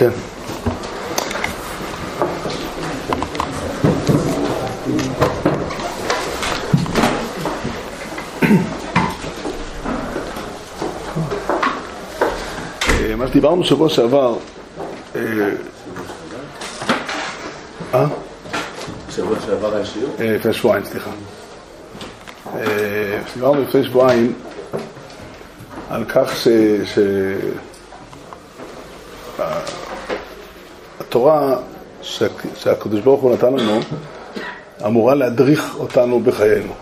כן. אה, מה שדיברנו שבוע שעבר, אה, אה? שבוע שעבר היה שיעור? אה, לפני שבועיים, סליחה. אה, דיברנו לפני שבועיים על כך ש... ש... ה- התורה שה- שהקדוש ברוך הוא נתן לנו אמורה להדריך אותנו בחיינו.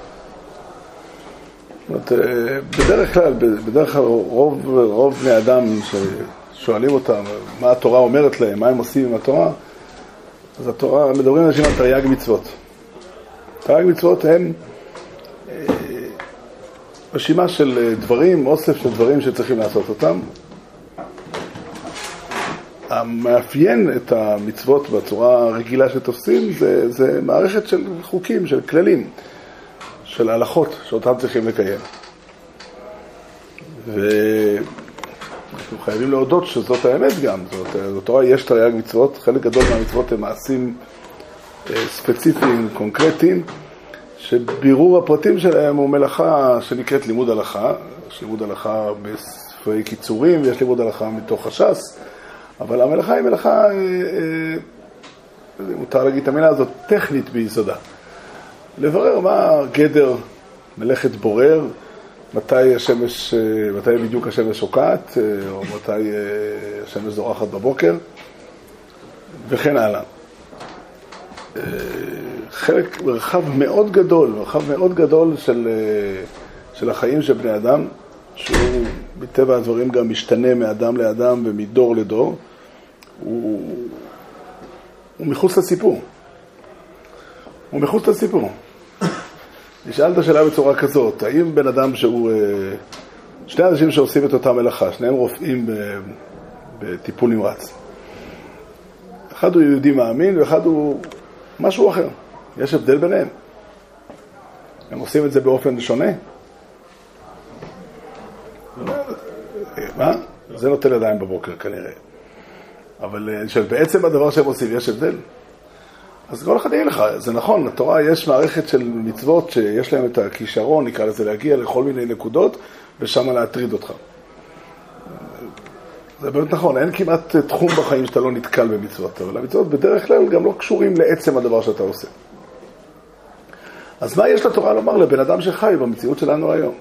זאת אומרת, אה, בדרך כלל, בדרך כלל רוב, רוב בני אדם ששואלים אותם מה התורה אומרת להם, מה הם עושים עם התורה, אז התורה, מדברים אנשים על תרי"ג מצוות. תרי"ג מצוות הם אה, רשימה של אה, דברים, אוסף של דברים שצריכים לעשות אותם. המאפיין את המצוות בצורה הרגילה שתופסים זה, זה מערכת של חוקים, של כללים, של הלכות שאותם צריכים לקיים. ואנחנו חייבים להודות שזאת האמת גם, זאת, בתורה יש תרי"ג מצוות, חלק גדול מהמצוות הם מעשים אה, ספציפיים, קונקרטיים, שבירור הפרטים שלהם הוא מלאכה שנקראת לימוד הלכה, יש לימוד הלכה בספרי קיצורים ויש לימוד הלכה מתוך הש"ס, אבל המלאכה היא מלאכה, אה, אה, מותר להגיד את המילה הזאת, טכנית ביסודה. לברר מה גדר מלאכת בורר, מתי השמש, אה, מתי בדיוק השמש שוקעת, אה, או מתי אה, השמש זורחת בבוקר, וכן הלאה. אה, חלק, מרחב מאוד גדול, מרחב מאוד גדול של, אה, של החיים של בני אדם, שהוא מטבע הדברים גם משתנה מאדם לאדם ומדור לדור, הוא, הוא מחוץ לסיפור. הוא מחוץ לסיפור. נשאל את השאלה בצורה כזאת, האם בן אדם שהוא... אה, שני אנשים שעושים את אותה מלאכה, שניהם רופאים בטיפול נמרץ. אחד הוא יהודי מאמין ואחד הוא משהו אחר. יש הבדל ביניהם. הם עושים את זה באופן שונה. מה? זה נוטל ידיים בבוקר כנראה. אבל אה, שבעצם הדבר שהם עושים יש הבדל. אז כל אחד יגיד לך, זה נכון, לתורה יש מערכת של מצוות שיש להם את הכישרון, נקרא לזה, להגיע לכל מיני נקודות ושם להטריד אותך. זה באמת נכון, אין כמעט תחום בחיים שאתה לא נתקל במצוות, אבל המצוות בדרך כלל גם לא קשורים לעצם הדבר שאתה עושה. אז מה יש לתורה לומר לבן אדם שחי במציאות שלנו היום?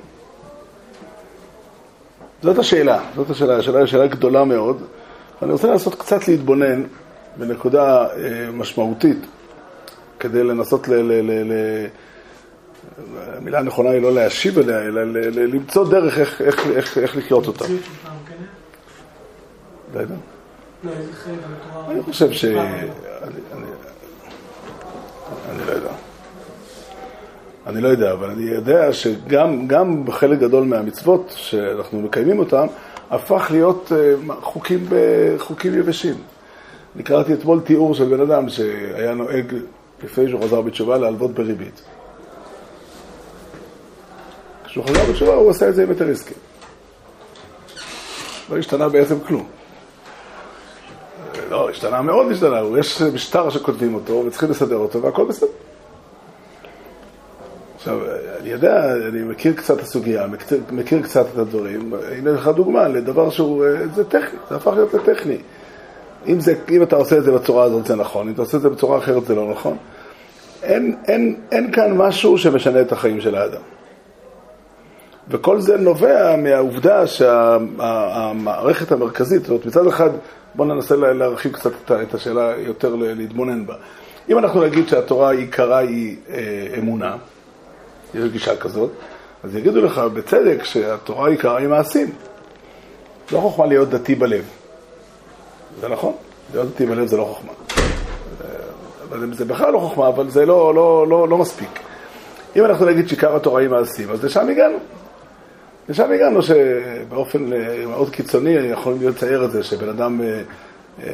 זאת השאלה, זאת השאלה, השאלה היא שאלה גדולה מאוד. אני רוצה לנסות קצת להתבונן בנקודה אה, משמעותית, כדי לנסות ל... ל, ל, ל המילה הנכונה היא לא להשיב אליה, אלא ל, ל, למצוא דרך איך, איך, איך, איך לחיות אותה. לא יודע. לא. אני חושב ש... אני, אני לא יודע. אני לא יודע, אבל אני יודע שגם גם בחלק גדול מהמצוות שאנחנו מקיימים אותן, הפך להיות אה, חוקים, חוקים יבשים. אני קראתי אתמול תיאור של בן אדם שהיה נוהג לפני שהוא חזר בתשובה להלוות בריבית. כשהוא חזר בתשובה הוא עשה את זה עם היתר עסקי. לא השתנה בעצם כלום. לא, השתנה מאוד השתנה, יש משטר שכותבים אותו וצריכים לסדר אותו והכל בסדר. עכשיו, אני יודע, אני מכיר קצת את הסוגיה, מכיר, קצת את הדברים, הנה לך דוגמה לדבר שהוא, אה, זה טכני, זה הפך להיות לטכני. אם, זה, אם אתה עושה את זה בצורה הזאת זה נכון, אם אתה עושה את זה בצורה אחרת זה לא נכון. אין, אין, אין כאן משהו שמשנה את החיים של האדם. וכל זה נובע מהעובדה שהמערכת המרכזית, זאת אומרת, מצד אחד, בואו ננסה לה- להרחיב קצת את את השאלה יותר להתבונן בה. אם אנחנו נגיד שהתורה עיקרה היא אה, אמונה, יש גישה כזאת, אז יגידו לך בצדק שהתורה עיקרה היא מעשים. לא חוכמה להיות דתי בלב. זה נכון, להיות דתי בלב זה לא חוכמה. אבל זה בכלל לא חוכמה, אבל זה לא, לא, לא, לא מספיק. אם אנחנו נגיד שעיקר התורה היא מעשים, אז לשם הגענו. לשם הגענו שבאופן אה, מאוד קיצוני יכולים לצייר את זה, שבן אדם, אה, אה,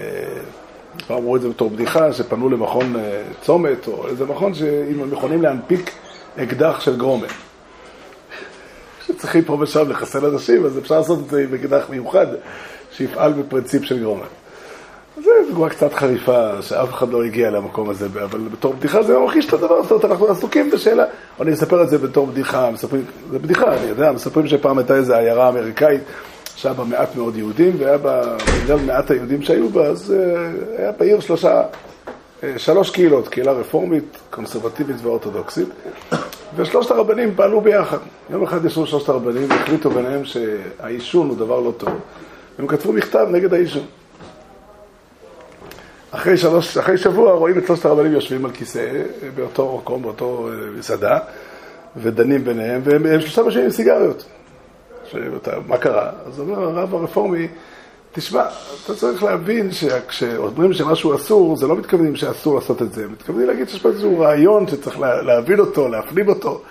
כבר אמרו את זה בתור בדיחה, שפנו למכון אה, צומת, או איזה מכון שאם הם יכולים להנפיק אקדח של גרומה. שצריכים פה ושם לחסל אנשים, אז אפשר לעשות את זה עם אקדח מיוחד, שיפעל בפרינציפ של גרומה. זו דוגמה קצת חריפה, שאף אחד לא הגיע למקום הזה, אבל בתור בדיחה זה ממחיש את הדבר, זאת אומרת, אנחנו עסוקים בשאלה, אני אספר את זה בתור בדיחה, מספרים, זה בדיחה, אני יודע, מספרים שפעם הייתה איזו עיירה אמריקאית, שהיה בה מעט מאוד יהודים, והיה בה, בגלל מעט היהודים שהיו בה, אז אה, היה בעיר שלושה, שלוש קהילות, קהילה רפורמית, קונסרבטיבית ואורתודוקסית, ושלושת הרבנים פעלו ביחד. יום אחד ישבו שלושת הרבנים והחליטו ביניהם שהעישון הוא דבר לא טוב. הם כתבו מכתב נגד העישון. אחרי, שלוש, אחרי שבוע רואים את שלושת הרבנים יושבים על כיסא באותו מקום, באותו אה, מסעדה, ודנים ביניהם, והם שלושה משנים עם סיגריות. שאתה, מה קרה? אז אומר הרב הרפורמי, תשמע, אתה צריך להבין שכשאומרים שמשהו אסור, זה לא מתכוונים שאסור לעשות את זה, מתכוונים להגיד שיש פה איזשהו רעיון שצריך להבין אותו, להפנים אותו.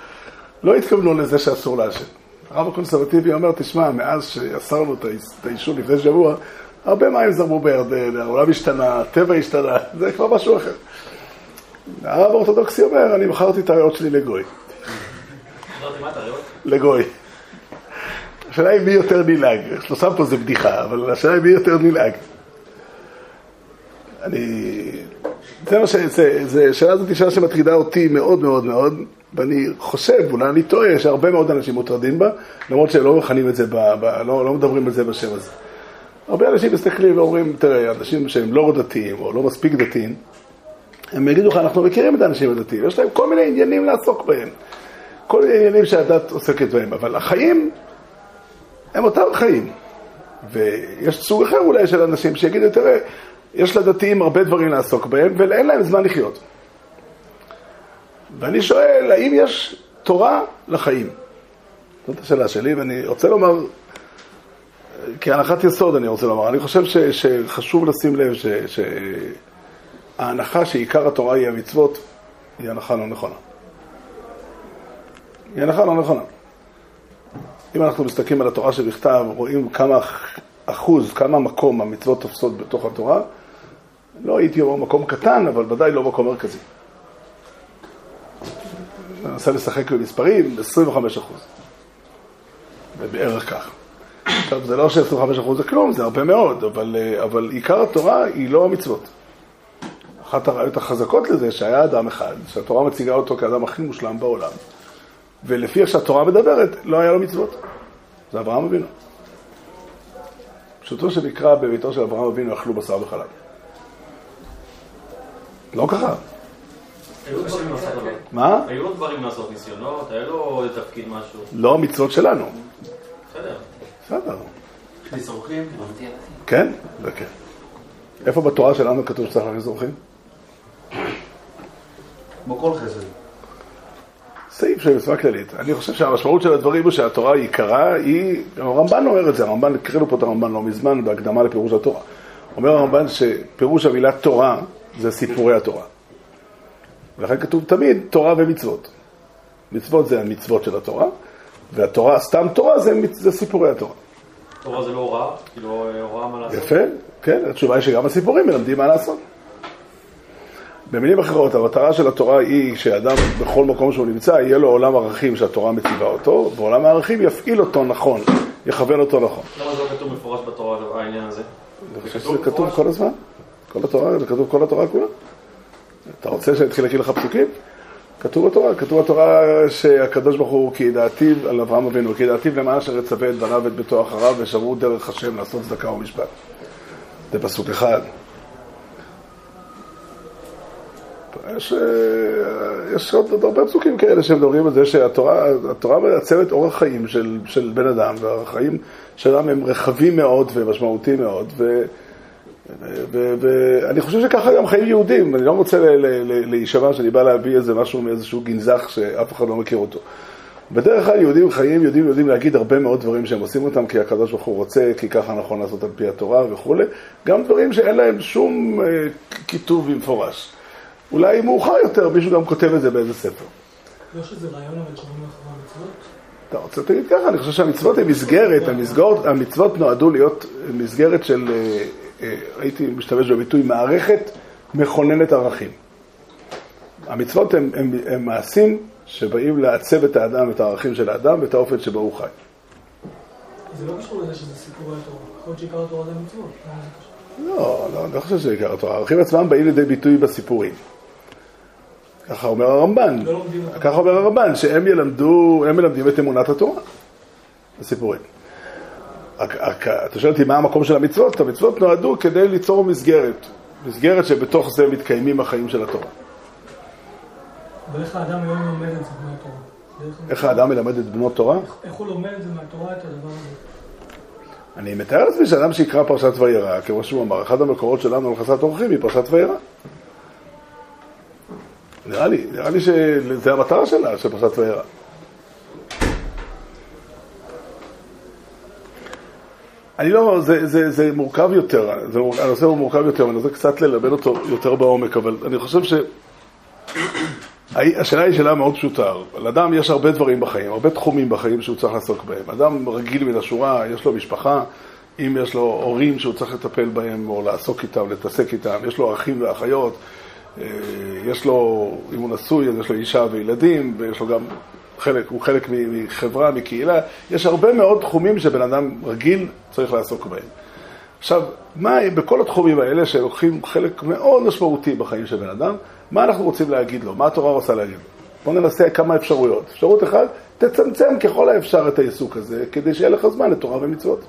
לא התכוונו לזה שאסור לעשן. הרב הקונסרבטיבי אומר, תשמע, מאז שאסרנו את העישון לפני שבוע, הרבה מים זרמו בירדן, העולם השתנה, הטבע השתנה, זה כבר משהו אחר. הרב האורתודוקסי אומר, אני מכרתי את הריאות שלי לגוי. לגוי. השאלה היא מי יותר נלעג. שם פה זה בדיחה, אבל השאלה היא מי יותר נלעג. אני... זה מה ש... זה, שאלה הזאת היא שאלה שמטרידה אותי מאוד מאוד מאוד, ואני חושב, אולי אני טועה, שהרבה מאוד אנשים מוטרדים בה, למרות שלא מכנים את זה, ב, ב, לא, לא מדברים על זה בשם הזה. הרבה אנשים מסתכלים ואומרים, תראה, אנשים שהם לא דתיים או לא מספיק דתיים, הם יגידו לך, אנחנו מכירים את האנשים הדתיים, יש להם כל מיני עניינים לעסוק בהם, כל מיני עניינים שהדת עוסקת בהם, אבל החיים הם אותם חיים. ויש סוג אחר אולי של אנשים שיגידו, תראה, יש לדתיים הרבה דברים לעסוק בהם, ואין להם זמן לחיות. ואני שואל, האם יש תורה לחיים? זאת השאלה שלי, ואני רוצה לומר, כהנחת יסוד אני רוצה לומר, אני חושב ש, שחשוב לשים לב שההנחה שעיקר התורה היא המצוות, היא הנחה לא נכונה. היא הנחה לא נכונה. אם אנחנו מסתכלים על התורה שבכתב, רואים כמה אחוז, כמה מקום המצוות תופסות בתוך התורה, לא הייתי אומר מקום קטן, אבל ודאי לא מקום מרכזי. אני מנסה לשחק במספרים, 25 אחוז. זה בערך כך. עכשיו, זה לא ש-25% זה כלום, זה הרבה מאוד, אבל, אבל עיקר התורה היא לא המצוות. אחת הראיות החזקות לזה שהיה אדם אחד, שהתורה מציגה אותו כאדם הכי מושלם בעולם, ולפי איך שהתורה מדברת, לא היה לו מצוות. זה אברהם אבינו. פשוטו של מקרא בביתו של אברהם אבינו אכלו בשר וחלב. לא ככה. מה? היו לו דברים לעשות ניסיונות, היה לו תפקיד משהו. לא המצוות שלנו. בסדר. בסדר. להכניס אורחים? כן, זה כן. איפה בתורה שלנו כתוב שצריך להכניס אורחים? כמו כל חסד. סעיף של מצווה כללית. אני חושב שהמשמעות של הדברים הוא שהתורה עיקרה היא, הרמב"ן אומר את זה, הרמב"ן, הקראנו פה את הרמב"ן לא מזמן בהקדמה לפירוש התורה. אומר הרמב"ן שפירוש המילה תורה זה סיפורי התורה. ולכן כתוב תמיד תורה ומצוות. מצוות זה המצוות של התורה, והתורה, סתם תורה זה, זה סיפורי התורה. תורה זה לא הוראה? כאילו הוראה מה לעשות? יפה, כן, התשובה היא שגם הסיפורים מלמדים מה לעשות. במילים אחרות, המטרה של התורה היא שאדם בכל מקום שהוא נמצא, יהיה לו עולם ערכים שהתורה מציבה אותו, ועולם הערכים יפעיל אותו נכון, יכוון אותו נכון. למה זה לא כתוב מפורש בתורה, העניין הזה? אני חושב שזה כתוב כל הזמן. כל התורה, זה כתוב כל התורה כולה. אתה רוצה שאני אתחיל להקריא לך פסוקים? כתוב בתורה, כתוב בתורה שהקדוש ברוך הוא כי ידעתיו על אברהם אבינו, כי ידעתיו למען אשר יצווה את בניו ואת ביתו אחריו ושמרו דרך השם לעשות צדקה ומשפט. זה פסוק אחד. יש, יש עוד הרבה פסוקים כאלה שמדברים על זה שהתורה מעצבת אורח חיים של, של בן אדם, והחיים שלהם הם רחבים מאוד ומשמעותיים מאוד, ו... ואני חושב שככה גם חיים יהודים, אני לא רוצה להישמע שאני בא להביא איזה משהו מאיזשהו גנזך שאף אחד לא מכיר אותו. בדרך כלל יהודים חיים, יהודים יודעים להגיד הרבה מאוד דברים שהם עושים אותם כי הקדוש ברוך הוא רוצה, כי ככה נכון לעשות על פי התורה וכולי, גם דברים שאין להם שום אה, כיתוב במפורש. אולי מאוחר יותר מישהו גם כותב את זה באיזה ספר. לא שזה רעיון אבל שאומרים אחרי המצוות? אתה רוצה להגיד ככה, אני חושב שהמצוות הן מסגרת, המצוות נועדו להיות מסגרת של אה, אה, הייתי משתמש בביטוי מערכת מכוננת ערכים. המצוות הם, הם, הם מעשים שבאים לעצב את האדם, את הערכים של האדם ואת האופן שבו הוא חי. זה לא קשור לזה שזה סיפורי התורה. יכול להיות שעיקר התורה זה המצוות. לא, לא, אני לא חושב שזה עיקר התורה. הערכים עצמם באים לידי ביטוי בסיפורים. ככה אומר הרמב"ן, לא. ככה אומר הרמב"ן, שהם ילמדו, הם מלמדים את אמונת התורה, רק- אתה שואל אותי מה המקום של המצוות? המצוות נועדו כדי ליצור מסגרת, מסגרת שבתוך זה מתקיימים החיים של התורה. ואיך האדם היום לומד את זה מהתורה? איך האדם מלמד את בנו תורה? איך הוא לומד את זה מהתורה, את הדבר הזה? אני מתאר לעצמי שאדם שיקרא פרשת וירא, כמו שהוא אמר, אחד המקורות שלנו על חסת אורחים היא פרשת וירא. נראה לי, נראה לי שזה המטרה שלה, של פרשת וירא. אני לא, זה, זה, זה מורכב יותר, זה, הנושא הוא מורכב יותר, ואני רוצה קצת ללמד אותו יותר בעומק, אבל אני חושב ש... השאלה היא שאלה מאוד פשוטה. לאדם יש הרבה דברים בחיים, הרבה תחומים בחיים שהוא צריך לעסוק בהם. אדם רגיל מן השורה, יש לו משפחה, אם יש לו הורים שהוא צריך לטפל בהם או לעסוק איתם, להתעסק איתם, יש לו אחים ואחיות, יש לו, אם הוא נשוי, אז יש לו אישה וילדים, ויש לו גם חלק, הוא חלק מחברה, מקהילה. יש הרבה מאוד תחומים שבן אדם רגיל צריך לעסוק בהם. עכשיו, מה, בכל התחומים האלה שלוקחים חלק מאוד משמעותי בחיים של בן אדם, מה אנחנו רוצים להגיד לו? מה התורה רוצה להגיד לו? בואו ננסה כמה אפשרויות. אפשרות אחת, תצמצם ככל האפשר את העיסוק הזה, כדי שיהיה לך זמן לתורה ומצוות.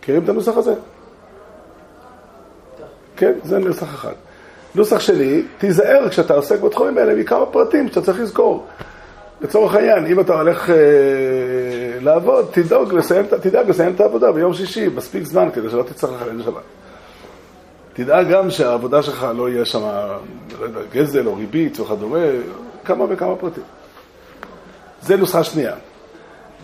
מכירים את הנוסח הזה? כן, זה נוסח אחד. נוסח שני, תיזהר כשאתה עוסק בתחומים האלה מכמה פרטים שאתה צריך לזכור. לצורך העניין, אם אתה הולך אה, לעבוד, תדאג לסיים, תדאג לסיים את העבודה ביום שישי, מספיק זמן כדי שלא תצטרך לחלל שבת. תדאג גם שהעבודה שלך לא יהיה שם, לא גזל או ריבית וכדומה, כמה וכמה פרטים. זה נוסחה שנייה.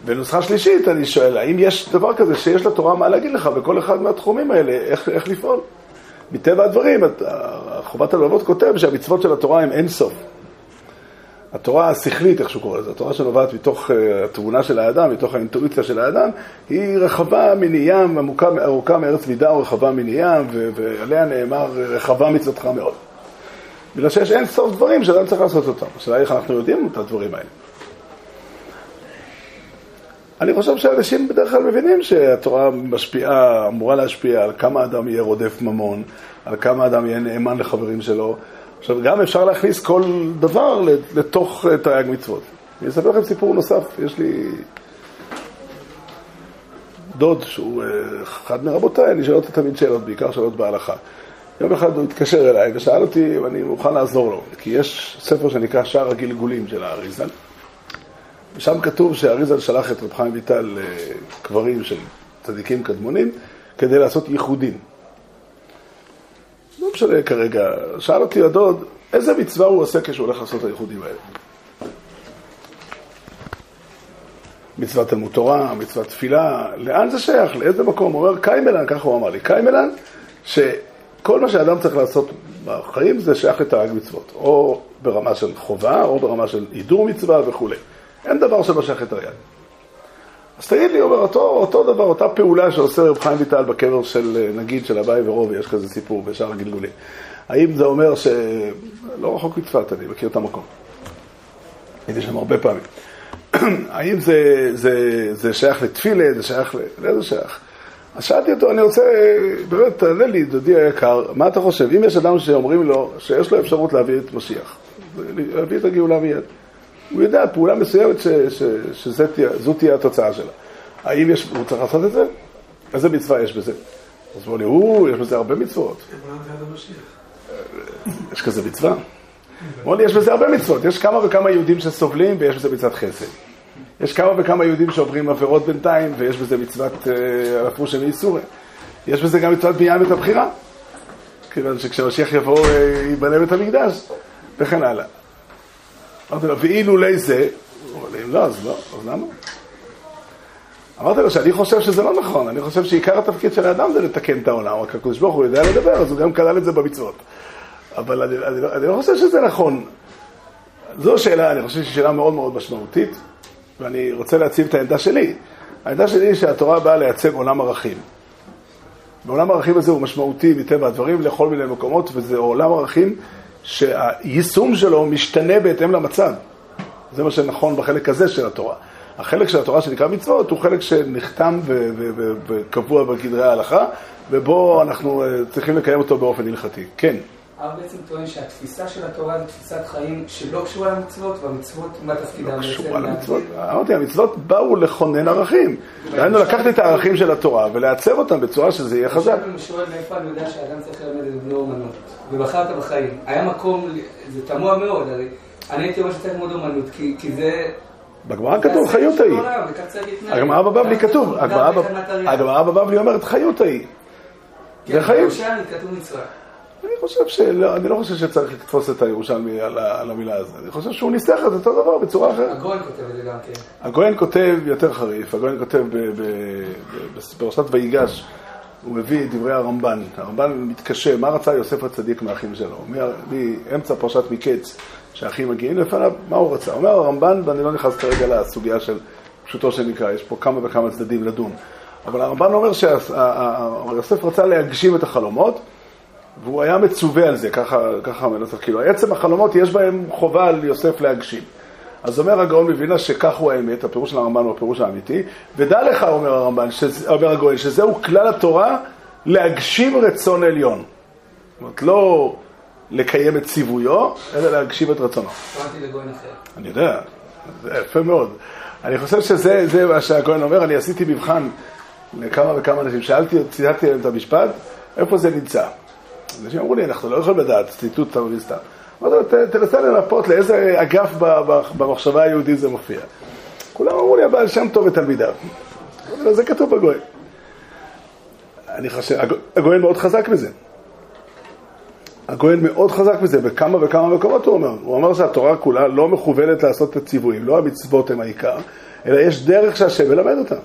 ונוסחה שלישית, אני שואל, האם יש דבר כזה שיש לתורה מה להגיד לך בכל אחד מהתחומים האלה, איך, איך לפעול? מטבע הדברים, חובת הלבבות כותב שהמצוות של התורה הן אין סוף. התורה השכלית, איך שהוא קורא לזה, התורה שנובעת מתוך אה, התבונה של האדם, מתוך האינטואיציה של האדם, היא רחבה מני ים, ארוכה מארץ מידה ורחבה מני ים, ועליה נאמר, רחבה מצוותך מאוד. בגלל שיש אין סוף דברים שאדם צריך לעשות אותם. השאלה איך אנחנו יודעים את הדברים האלה. אני חושב שאנשים בדרך כלל מבינים שהתורה משפיעה, אמורה להשפיע על כמה אדם יהיה רודף ממון, על כמה אדם יהיה נאמן לחברים שלו. עכשיו, גם אפשר להכניס כל דבר לתוך אה, תרי"ג מצוות. אני אספר לכם סיפור נוסף, יש לי דוד שהוא אה, אחד מרבותיי, אני שואל אותו תמיד שאלות, בעיקר שאלות בהלכה. יום אחד הוא התקשר אליי ושאל אותי אם אני מוכן לעזור לו, כי יש ספר שנקרא שער הגלגולים של האריזל. ושם כתוב שהאריזל שלח את רב חיים ויטל לקברים של צדיקים קדמונים כדי לעשות ייחודים. לא משנה כרגע, שאל אותי הדוד, איזה מצווה הוא עושה כשהוא הולך לעשות את הייחודים האלה? מצוות תלמוד תורה, מצוות תפילה, לאן זה שייך? לאיזה מקום? הוא אומר קיימלן, ככה הוא אמר לי, קיימלן, שכל מה שאדם צריך לעשות בחיים זה שייך לתרי"ג מצוות, או ברמה של חובה, או ברמה של הידור מצווה וכולי. אין דבר שלא שייך לתרי"ג. אז תגיד לי, אומר, אותו, אותו דבר, אותה פעולה שעושה רב חיים ויטל בקבר של, נגיד, של אביי ורובי, יש כזה סיפור בשער הגלגולים. האם זה אומר ש... לא רחוק מצפת, אני מכיר את המקום. הייתי שם הרבה פעמים. האם זה, זה, זה שייך לתפילה, זה שייך ל... לאיזה שייך? אז שאלתי אותו, אני רוצה, באמת, תענה לי, דודי היקר, מה אתה חושב? אם יש אדם שאומרים לו שיש לו אפשרות להביא את משיח, להביא את הגאולה מיד, הוא יודע פעולה מסוימת ש, ש, שזו תהיה התוצאה שלה. האם יש, הוא צריך לעשות את זה? איזה מצווה יש בזה? אז הוא, יש בזה הרבה מצוות. יש כזה מצווה? אמרו לי, יש בזה הרבה מצוות. יש כמה וכמה יהודים שסובלים ויש בזה מצוות חסד. יש כמה וכמה יהודים שעוברים עבירות בינתיים ויש בזה מצוות על הפרושה מאיסורי. יש בזה גם מצוות בניין בית הבחירה. כיוון שכשמשיח יבוא אה, ייבנה בית המקדש וכן הלאה. אמרתי לו, ואילולי זה, הוא אומר לי, לא, אז לא, אז למה? אמרתי לו שאני חושב שזה לא נכון, אני חושב שעיקר התפקיד של האדם זה לתקן את העולם, רק הקדוש ברוך הוא יודע לדבר, אז הוא גם כלל את זה במצוות. אבל אני, אני, לא, אני לא חושב שזה נכון. זו שאלה, אני חושב שהיא שאלה מאוד מאוד משמעותית, ואני רוצה להציב את העמדה שלי. העמדה שלי היא שהתורה באה לייצג עולם ערכים. ועולם הערכים הזה הוא משמעותי מטבע הדברים לכל מיני מקומות, וזה עולם ערכים שהיישום שלו משתנה בהתאם למצב. זה מה שנכון בחלק הזה של התורה. החלק של התורה שנקרא מצוות הוא חלק שנחתם וקבוע בגדרי ההלכה, ובו אנחנו אה, צריכים לקיים אותו באופן הלכתי. כן. הרב בעצם טוען שהתפיסה של התורה זה תפיסת חיים שלא קשורה למצוות, והמצוות, מה תפקידם לא? קשורה למצוות. להגדיר? אמרתי, המצוות באו לכונן ערכים. דהיינו, לקחת את הערכים של התורה ולעצב אותם בצורה שזה יהיה חזק. אני שואל מאיפה אני יודע שאדם צריך ללמד את בנו אומנות, ובחרת בחיים. היה מקום, זה תמוה מאוד, הרי אני הייתי אומר שצריך ללמוד אומנות, כי כי זה... בגמרא כתוב חיות ההיא. הגמרא בבבלי כתוב, הגמרא בבבלי אומרת חיות ההיא. כן, זה חיים. אני חושב שלא, אני לא חושב שצריך לתפוס את הירושלמי על, ה- על המילה הזאת. אני חושב שהוא ניסח את אותו דבר בצורה אחרת. הגויין כותב את זה גם כן. הגויין כותב יותר חריף, הגויין כותב ב- ב- ב- בפרשת ויגש, הוא מביא את דברי הרמב"ן. הרמב"ן מתקשה, מה רצה יוסף הצדיק מהאחים שלו? מאמצע פרשת מקץ, שהאחים מגיעים לפניו, מה הוא רצה? אומר הרמב"ן, ואני לא נכנס כרגע לסוגיה של פשוטו של מקרא, יש פה כמה וכמה צדדים לדון. אבל הרמב"ן אומר שיוסף רצה להגשים את החלומות, והוא היה מצווה על זה, ככה, ככה המנצח, כאילו, עצם החלומות יש בהם חובה על יוסף להגשים. אז אומר הגאון מווילנה שכך הוא האמת, הפירוש של הרמב"ן הוא הפירוש האמיתי, ודע לך, אומר הרמב"ן, שזה, אומר הגאון, שזהו כלל התורה להגשים רצון עליון. זאת אומרת, לא לקיים את ציוויו, אלא להגשים את רצונו. אני יודע, זה יפה מאוד. אני חושב שזה זה מה שהכהן אומר, אני עשיתי מבחן לכמה וכמה אנשים, שאלתי, ציטטתי להם את המשפט, איפה זה נמצא? אנשים אמרו לי, אנחנו לא יכולים לדעת, ציטוט סתם. אמרתי לו, "ת- תנסה לנפות לאיזה אגף במחשבה היהודית זה מופיע. כולם אמרו לי, הבעל שם טוב ותלמידיו. זה כתוב בגויין. אני חושב, הג- הגויין מאוד חזק בזה. הגויין מאוד חזק בזה, בכמה וכמה מקומות הוא אומר. הוא אמר שהתורה כולה לא מכוונת לעשות את הציוויים, לא המצוות הם העיקר, אלא יש דרך שהשם מלמד אותם.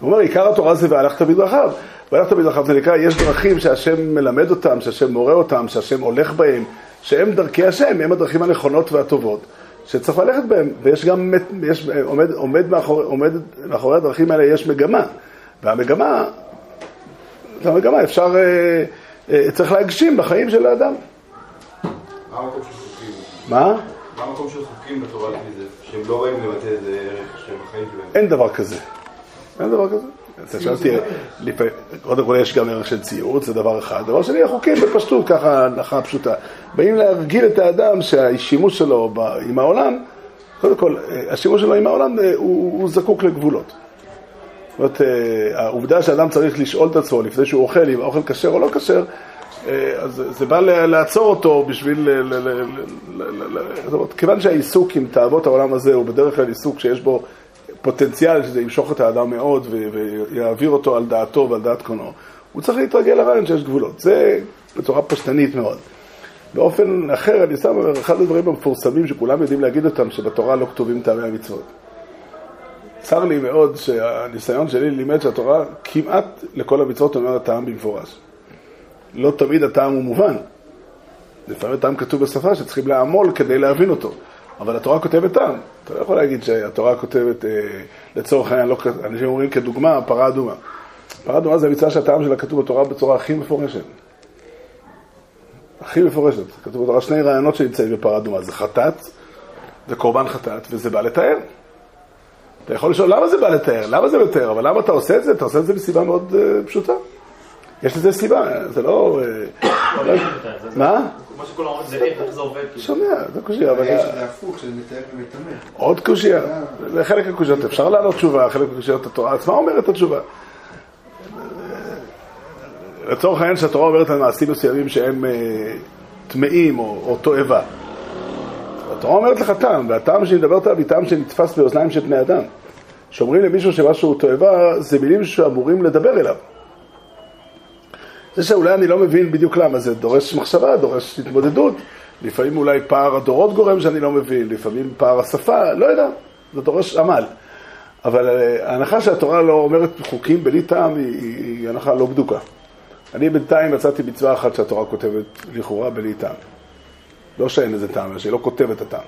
הוא אומר, עיקר התורה זה והלכת בדרכיו. והלכת בדרכיו זה נקרא, יש דרכים שהשם מלמד אותם, שהשם מורה אותם, שהשם הולך בהם, שהם דרכי השם, הם הדרכים הנכונות והטובות, שצריך ללכת בהם. ויש גם, יש, עומד, עומד, מאחורי, עומד מאחורי הדרכים האלה יש מגמה. והמגמה, את המגמה אפשר, אה, אה, צריך להגשים בחיים של האדם. מה המקום של חוקים? מה? מה המקום של חוקים בתורה לפי זה? שהם לא באים לבטא איזה ערך שהם בחיים שלהם. אין דבר כזה. אין דבר כזה. אתה שואל אותי, קודם כל יש גם ערך של ציוץ, זה דבר אחד. דבר שני, החוקים בפשטות, ככה הנחה פשוטה. באים להרגיל את האדם שהשימוש שלו עם העולם, קודם כל, אה, השימוש שלו עם העולם אה, הוא, הוא זקוק לגבולות. זאת אומרת, אה, העובדה שאדם צריך לשאול את עצמו לפני שהוא אוכל, אם האוכל כשר או לא כשר, אז זה בא לעצור אותו בשביל... זאת אומרת, כיוון שהעיסוק עם תאוות העולם הזה הוא בדרך כלל עיסוק שיש בו פוטנציאל שזה ימשוך את האדם מאוד ויעביר אותו על דעתו ועל דעת קונו, הוא צריך להתרגל לרעיון שיש גבולות. זה בצורה פשטנית מאוד. באופן אחר, אני שם אחד הדברים המפורסמים שכולם יודעים להגיד אותם, שבתורה לא כתובים טעמי המצוות. צר לי מאוד שהניסיון שלי לימד שהתורה כמעט לכל המצוות אומרת טעם במפורש. לא תמיד הטעם הוא מובן. לפעמים הטעם כתוב בשפה שצריכים לעמול כדי להבין אותו. אבל התורה כותבת טעם. אתה לא יכול להגיד שהתורה כותבת, אה, לצורך העניין, לא, אנשים אומרים כדוגמה, פרה אדומה. פרה אדומה זה המצווה שהטעם שלה כתוב בתורה בצורה הכי מפורשת. הכי מפורשת. כתוב בתורה שני רעיונות שנמצאים בפרה אדומה. זה חטאת וקורבן חטאת, וזה בא לתאר. אתה יכול לשאול למה זה בא לתאר, למה זה מתאר, אבל למה אתה עושה את זה? אתה עושה את זה מסיבה מאוד uh, פשוטה. יש לזה סיבה, זה לא... אה, מה? מה שכולם אומרים זה איך איך זה עובד. כאילו. שומע, זה קושייה, אבל... יש את זה הפוך, שזה מתאר ומטמא. עוד קושייה. לחלק מהקושיות אפשר לענות תשובה, חלק מהקושיות התורה עצמה אומרת את התשובה. לצורך העניין שהתורה אומרת על מעשים מסוימים שהם אה, טמאים או, או תועבה. התורה אומרת לך טעם, והטעם שהיא מדברת עליו היא טעם שנתפס באוזניים של בני אדם. שאומרים למישהו שמשהו תועבה, זה מילים שאמורים לדבר אליו. זה שאולי אני לא מבין בדיוק למה, זה דורש מחשבה, דורש התמודדות. לפעמים אולי פער הדורות גורם שאני לא מבין, לפעמים פער השפה, לא יודע, זה דורש עמל. אבל אה, ההנחה שהתורה לא אומרת חוקים בלי טעם היא, היא, היא הנחה לא בדוקה. אני בינתיים מצאתי מצווה אחת שהתורה כותבת לכאורה בלי טעם. לא שאין לזה טעם, אלא שהיא לא כותבת את הטעם.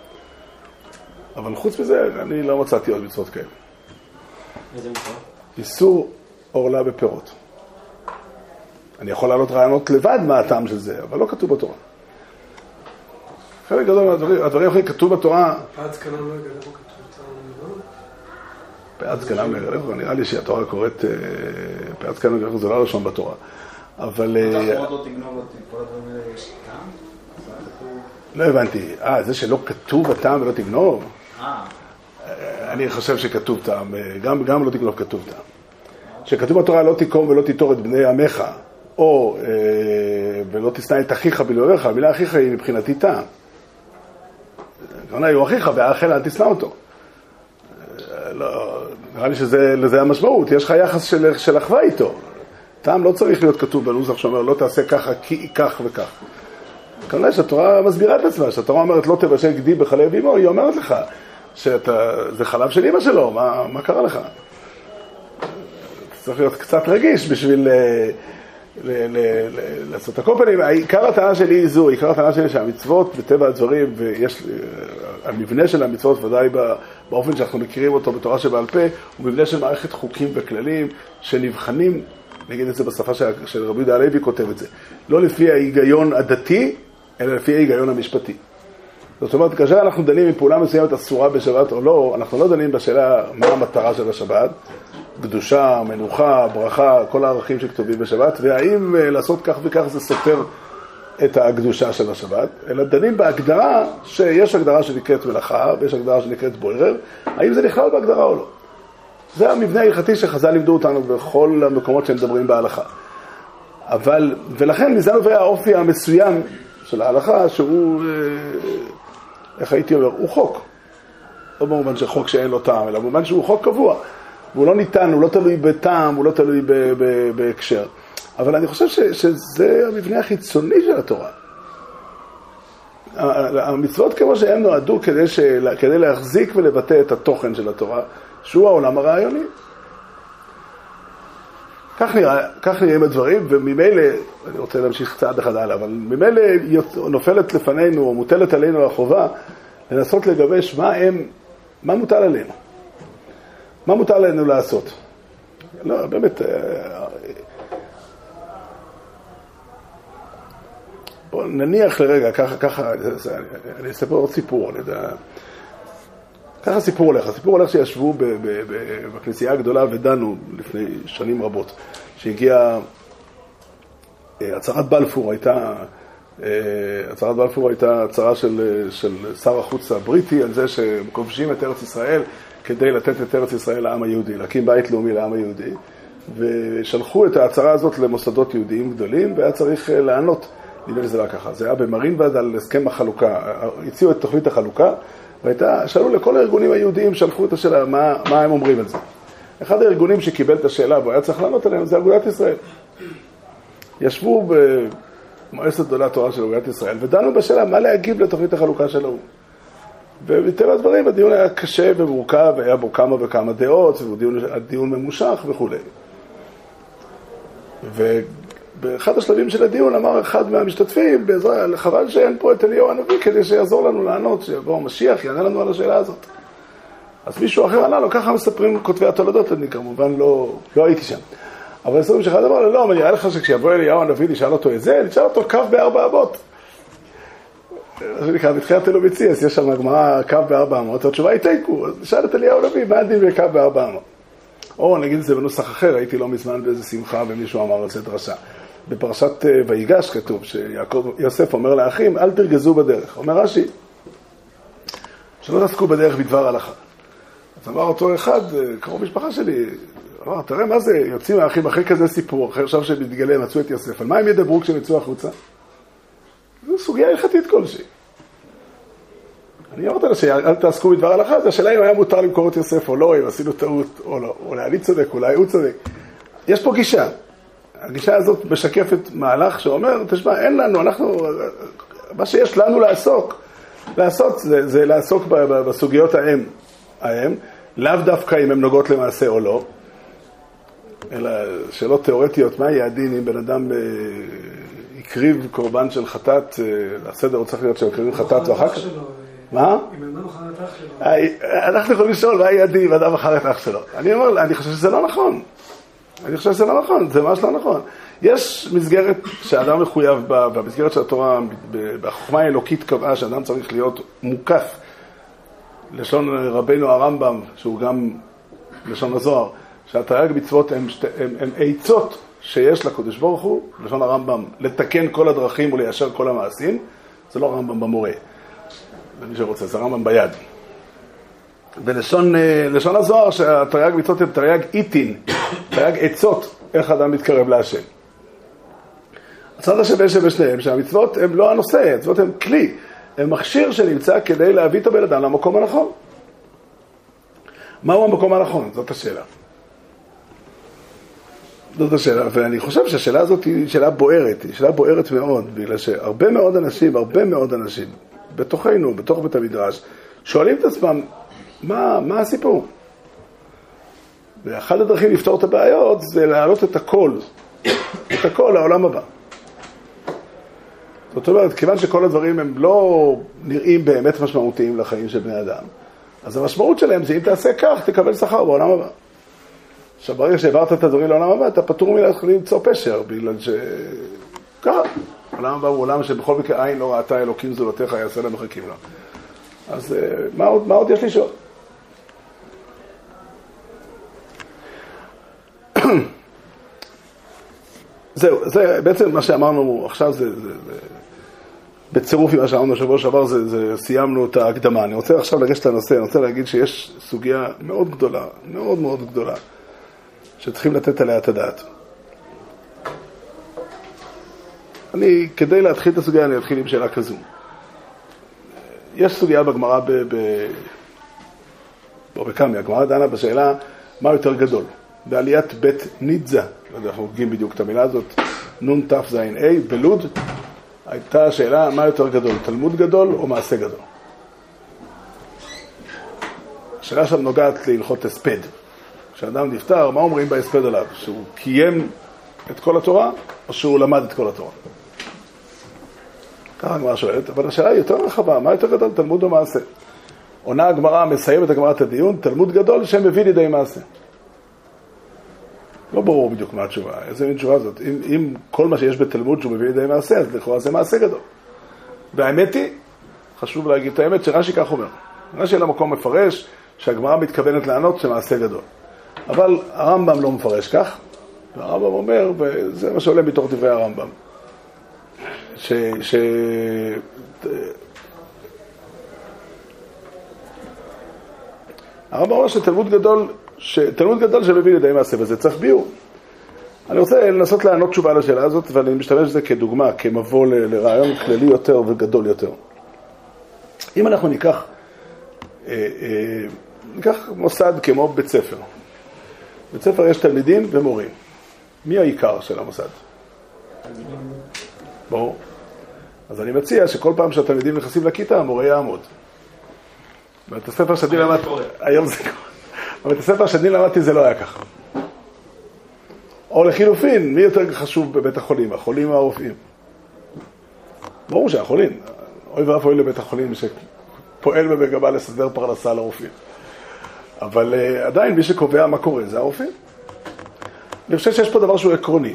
אבל חוץ מזה, אני לא מצאתי עוד מצוות כאלה. איזה מצווה? איסור עורלה בפירות. אני יכול להעלות רעיונות לבד מה הטעם של זה, אבל לא כתוב בתורה. חלק גדול מהדברים, הדברים האחרים כתוב בתורה, עד זקנם לא יגלה בו כתוב פאת זקנם לגלחו, נראה לי שהתורה קוראת אה, פאת זקנם לגלחו, זה לא הראשון בתורה. אבל... אה, לא לא הבנתי. אה, זה שלא כתוב הטעם ולא תגנוב? אה, אני חושב שכתוב טעם, אה, גם, גם לא תגנוב כתוב טעם. כשכתוב בתורה לא תיקום ולא תיטור את בני עמך, או אה, ולא תשנא את אחיך בלבביך, המילה אחיך היא מבחינתי טעם. הכוונה היא הוא אחיך והאחל אל תשנא אותו. אה, לא, נראה לי שלזה המשמעות, יש לך יחס של, של אחווה איתו. טעם לא צריך להיות כתוב בנוסח שאומר לא תעשה ככה כי כך וכך. כנראה שהתורה מסבירה את עצמה, שהתורה אומרת לא תבשל גדי בחלב אמו, היא אומרת לך שזה חלב של אמא שלו, מה, מה קרה לך? צריך להיות קצת רגיש בשביל אה, ל- ל- ל- לעשות. על פנים, עיקר הטענה שלי היא זו, עיקר הטענה שלי שהמצוות, בטבע הדברים, ויש, אה, המבנה של המצוות, ודאי באופן שאנחנו מכירים אותו בתורה שבעל פה, הוא מבנה של מערכת חוקים וכללים שנבחנים, נגיד את זה בשפה של, של רבי יהודה הלוי כותב את זה, לא לפי ההיגיון הדתי, אלא לפי ההיגיון המשפטי. זאת אומרת, כאשר אנחנו דנים אם פעולה מסוימת אסורה בשבת או לא, אנחנו לא דנים בשאלה מה המטרה של השבת, קדושה, מנוחה, ברכה, כל הערכים שכתובים בשבת, והאם אה, לעשות כך וכך זה סותר את הקדושה של השבת, אלא דנים בהגדרה שיש הגדרה שנקראת מלאכה ויש הגדרה שנקראת בוירר, האם זה נכלל בהגדרה או לא. זה המבנה ההלכתי שחז"ל לימדו אותנו בכל המקומות שהם מדברים בהלכה. אבל, ולכן מזה נובע האופי המסוים של ההלכה, שהוא, אה, איך הייתי אומר, הוא חוק. לא במובן של חוק שאין לו טעם, אלא במובן שהוא חוק קבוע. והוא לא ניתן, הוא לא תלוי בטעם, הוא לא תלוי בהקשר. אבל אני חושב ש, שזה המבנה החיצוני של התורה. המצוות כמו שהן נועדו כדי, כדי להחזיק ולבטא את התוכן של התורה, שהוא העולם הרעיוני. כך, נראה, כך נראים הדברים, וממילא, אני רוצה להמשיך צעד אחד הלאה, אבל ממילא נופלת לפנינו, או מוטלת עלינו החובה, לנסות לגבש מה הם, מה מוטל עלינו. מה מותר לנו לעשות? לא, באמת, אה, בוא נניח לרגע, ככה, ככה, אני אספר עוד סיפור, אני יודע. ככה סיפור הולך. הסיפור הולך שישבו בכנסייה הגדולה ודנו לפני שנים רבות, שהגיעה אה, הצהרת בלפור הייתה, אה, הצהרת בלפור הייתה הצהרה של, של שר החוץ הבריטי על זה שהם כובשים את ארץ ישראל כדי לתת את ארץ ישראל לעם היהודי, להקים בית לאומי לעם היהודי, ושלחו את ההצהרה הזאת למוסדות יהודיים גדולים, והיה צריך אה, לענות, נדמה לי זה לא ככה, זה היה במרינבד על הסכם החלוקה, הציעו את תוכנית החלוקה, והייתה, שאלו לכל הארגונים היהודיים, שלחו את השאלה, מה, מה הם אומרים על זה. אחד הארגונים שקיבל את השאלה והוא היה צריך לענות עליהם זה אגודת ישראל. ישבו במועצת גדולי התורה של אגודת ישראל ודנו בשאלה מה להגיב לתוכנית החלוקה של האו"ם. ומטבע הדברים הדיון היה קשה ומורכב, היה בו כמה וכמה דעות, והדיון ממושך וכולי. ובאחד השלבים של הדיון אמר אחד מהמשתתפים, חבל שאין פה את אליהו הנביא כדי שיעזור לנו לענות, שיבוא המשיח, יענה לנו על השאלה הזאת. אז מישהו אחר ענה לו, ככה מספרים כותבי התולדות, אני כמובן לא, לא הייתי שם. אבל הסורים שאחד אמר לו, לא, אבל נראה לך שכשיבוא אליהו הנביא נשאל אותו את זה, נשאל אותו קו בארבע אמות. מה שנקרא, בתחילת אלוביציאס, יש שם גמרא קו בארבע אמות, התשובה היא תיקו, אז נשאל את אליהו הנביא, מה הדין בקו בארבע אמות? או נגיד את זה בנוסח אחר, הייתי לא מזמן באיזה שמחה ומישהו אמר על זה דרשה. בפרשת אה, ויגש כתוב שיוסף אומר לאחים, אל תרגזו בדרך. אומר רש"י, שלא תעסקו בדרך בדבר הלכה. אז אמר אותו אחד, אה, קרוב משפחה שלי, אמר, תראה מה זה, יוצאים האחים אחרי כזה סיפור, אחרי עכשיו שמתגלה, מצאו את יוסף, על מה הם ידברו כשהם יצאו החוצה? זו סוגיה הלכתית כלשהי. אני אמרתי לו שאל תעסקו בדבר הלכה, זה השאלה אם היה מותר למכור את יוסף או לא, אם עשינו טעות או לא, אולי אני צודק, אולי הוא צודק. יש פה גישה. הגישה הזאת משקפת מהלך שאומר, תשמע, אין לנו, אנחנו, מה שיש לנו לעסוק, לעשות זה, זה לעסוק בסוגיות ההם, ההם, לאו דווקא אם הן נוגעות למעשה או לא, אלא שאלות תיאורטיות, מה יהיה הדין אם בן אדם אה, הקריב קורבן של חטאת, אה, הסדר הוא צריך להיות שמקריבים חטאת ואחר כך... מה? אם אדם אכל את אח שלו. אה, אנחנו יכולים לשאול מה יהיה הדין אם אדם אכל את אח שלו. אני אומר, אני חושב שזה לא נכון. אני חושב שזה לא נכון, זה ממש לא נכון. יש מסגרת שאדם מחויב בה, והמסגרת של התורה, בחוכמה האלוקית קבעה שאדם צריך להיות מוקף. לשון רבנו הרמב"ם, שהוא גם לשון הזוהר, שהתרי"ג מצוות הם, הם, הם עצות שיש לקדוש ברוך הוא, לשון הרמב"ם, לתקן כל הדרכים וליישר כל המעשים, זה לא הרמב"ם במורה, למי שרוצה, זה הרמב"ם ביד. ולשון אה, הזוהר שהתרי"ג מצוות הם תרי"ג איתין, תרי"ג עצות, איך אדם מתקרב להשם. הצד השווה שבשניהם, שהמצוות הם לא הנושא, המצוות הם כלי, הם מכשיר שנמצא כדי להביא את הבן אדם למקום הנכון. מהו המקום הנכון? זאת השאלה. זאת השאלה, ואני חושב שהשאלה הזאת היא שאלה בוערת, היא שאלה בוערת מאוד, בגלל שהרבה מאוד אנשים, הרבה מאוד אנשים, בתוכנו, בתוך בית המדרש, שואלים את עצמם, מה, מה הסיפור? ואחת הדרכים לפתור את הבעיות זה להעלות את הכל, את הכל לעולם הבא. זאת אומרת, כיוון שכל הדברים הם לא נראים באמת משמעותיים לחיים של בני אדם, אז המשמעות שלהם זה אם תעשה כך, תקבל שכר בעולם הבא. עכשיו, ברגע שהעברת את הדברים לעולם הבא, אתה פטור מלהתחיל למצוא פשר, בגלל ש... ככה. העולם הבא הוא עולם שבכל מקרה עין לא ראתה אלוקים זולתך, יעשה להם מחכים לה. אז אה, מה עוד, מה עוד יש לשאול? זהו, זה בעצם מה שאמרנו עכשיו, זה, זה, זה בצירוף עם מה שאמרנו בשבוע שעבר, זה, זה, סיימנו את ההקדמה. אני רוצה עכשיו לגשת לנושא, אני רוצה להגיד שיש סוגיה מאוד גדולה, מאוד מאוד גדולה, שצריכים לתת עליה את הדעת. אני, כדי להתחיל את הסוגיה, אני אתחיל עם שאלה כזו. יש סוגיה בגמרא ב... ב... בקמי, הגמרא דנה בשאלה מה יותר גדול. בעליית בית נידזה, לא יודע, אנחנו הוגים בדיוק את המילה הזאת, נון תז"ה, בלוד, הייתה השאלה מה יותר גדול, תלמוד גדול או מעשה גדול. השאלה שם נוגעת להלכות הספד. כשאדם נפטר, מה אומרים בהספד עליו? שהוא קיים את כל התורה, או שהוא למד את כל התורה? ככה הגמרא שואלת, אבל השאלה היא יותר רחבה, מה יותר גדול, תלמוד או מעשה? עונה הגמרא, מסיימת הגמרא את הדיון, תלמוד גדול שמביא לידי מעשה. לא ברור בדיוק מה התשובה, איזה מין תשובה זאת. אם, אם כל מה שיש בתלמוד שהוא מביא לידי מעשה, אז לכאורה זה מעשה גדול. והאמת היא, חשוב להגיד את האמת, שרש"י כך אומר. רש"י על המקום מפרש שהגמרא מתכוונת לענות שמעשה גדול. אבל הרמב"ם לא מפרש כך, והרמב"ם אומר, וזה מה שעולה מתוך דברי הרמב"ם, ש... ש... הרמב"ם אומר שתלמוד גדול שתלמוד גדול שמביא לידי מעשה וזה צריך ביור. אני רוצה לנסות לענות תשובה לשאלה הזאת, ואני משתמש בזה כדוגמה, כמבוא לרעיון כללי יותר וגדול יותר. אם אנחנו ניקח, אה, אה, ניקח מוסד כמו בית ספר. בית ספר יש תלמידים ומורים. מי העיקר של המוסד? ברור. אז אני מציע שכל פעם שהתלמידים נכנסים לכיתה, המורה יעמוד. בית הספר שאני למדתי, היום זה קורה. בבית הספר שאני למדתי זה לא היה ככה. או לחילופין, מי יותר חשוב בבית החולים, החולים או הרופאים? ברור שהחולים. אוי ואבוי לבית החולים שפועל במגמה לסדר פרנסה לרופאים. אבל uh, עדיין מי שקובע מה קורה זה הרופאים. אני חושב שיש פה דבר שהוא עקרוני.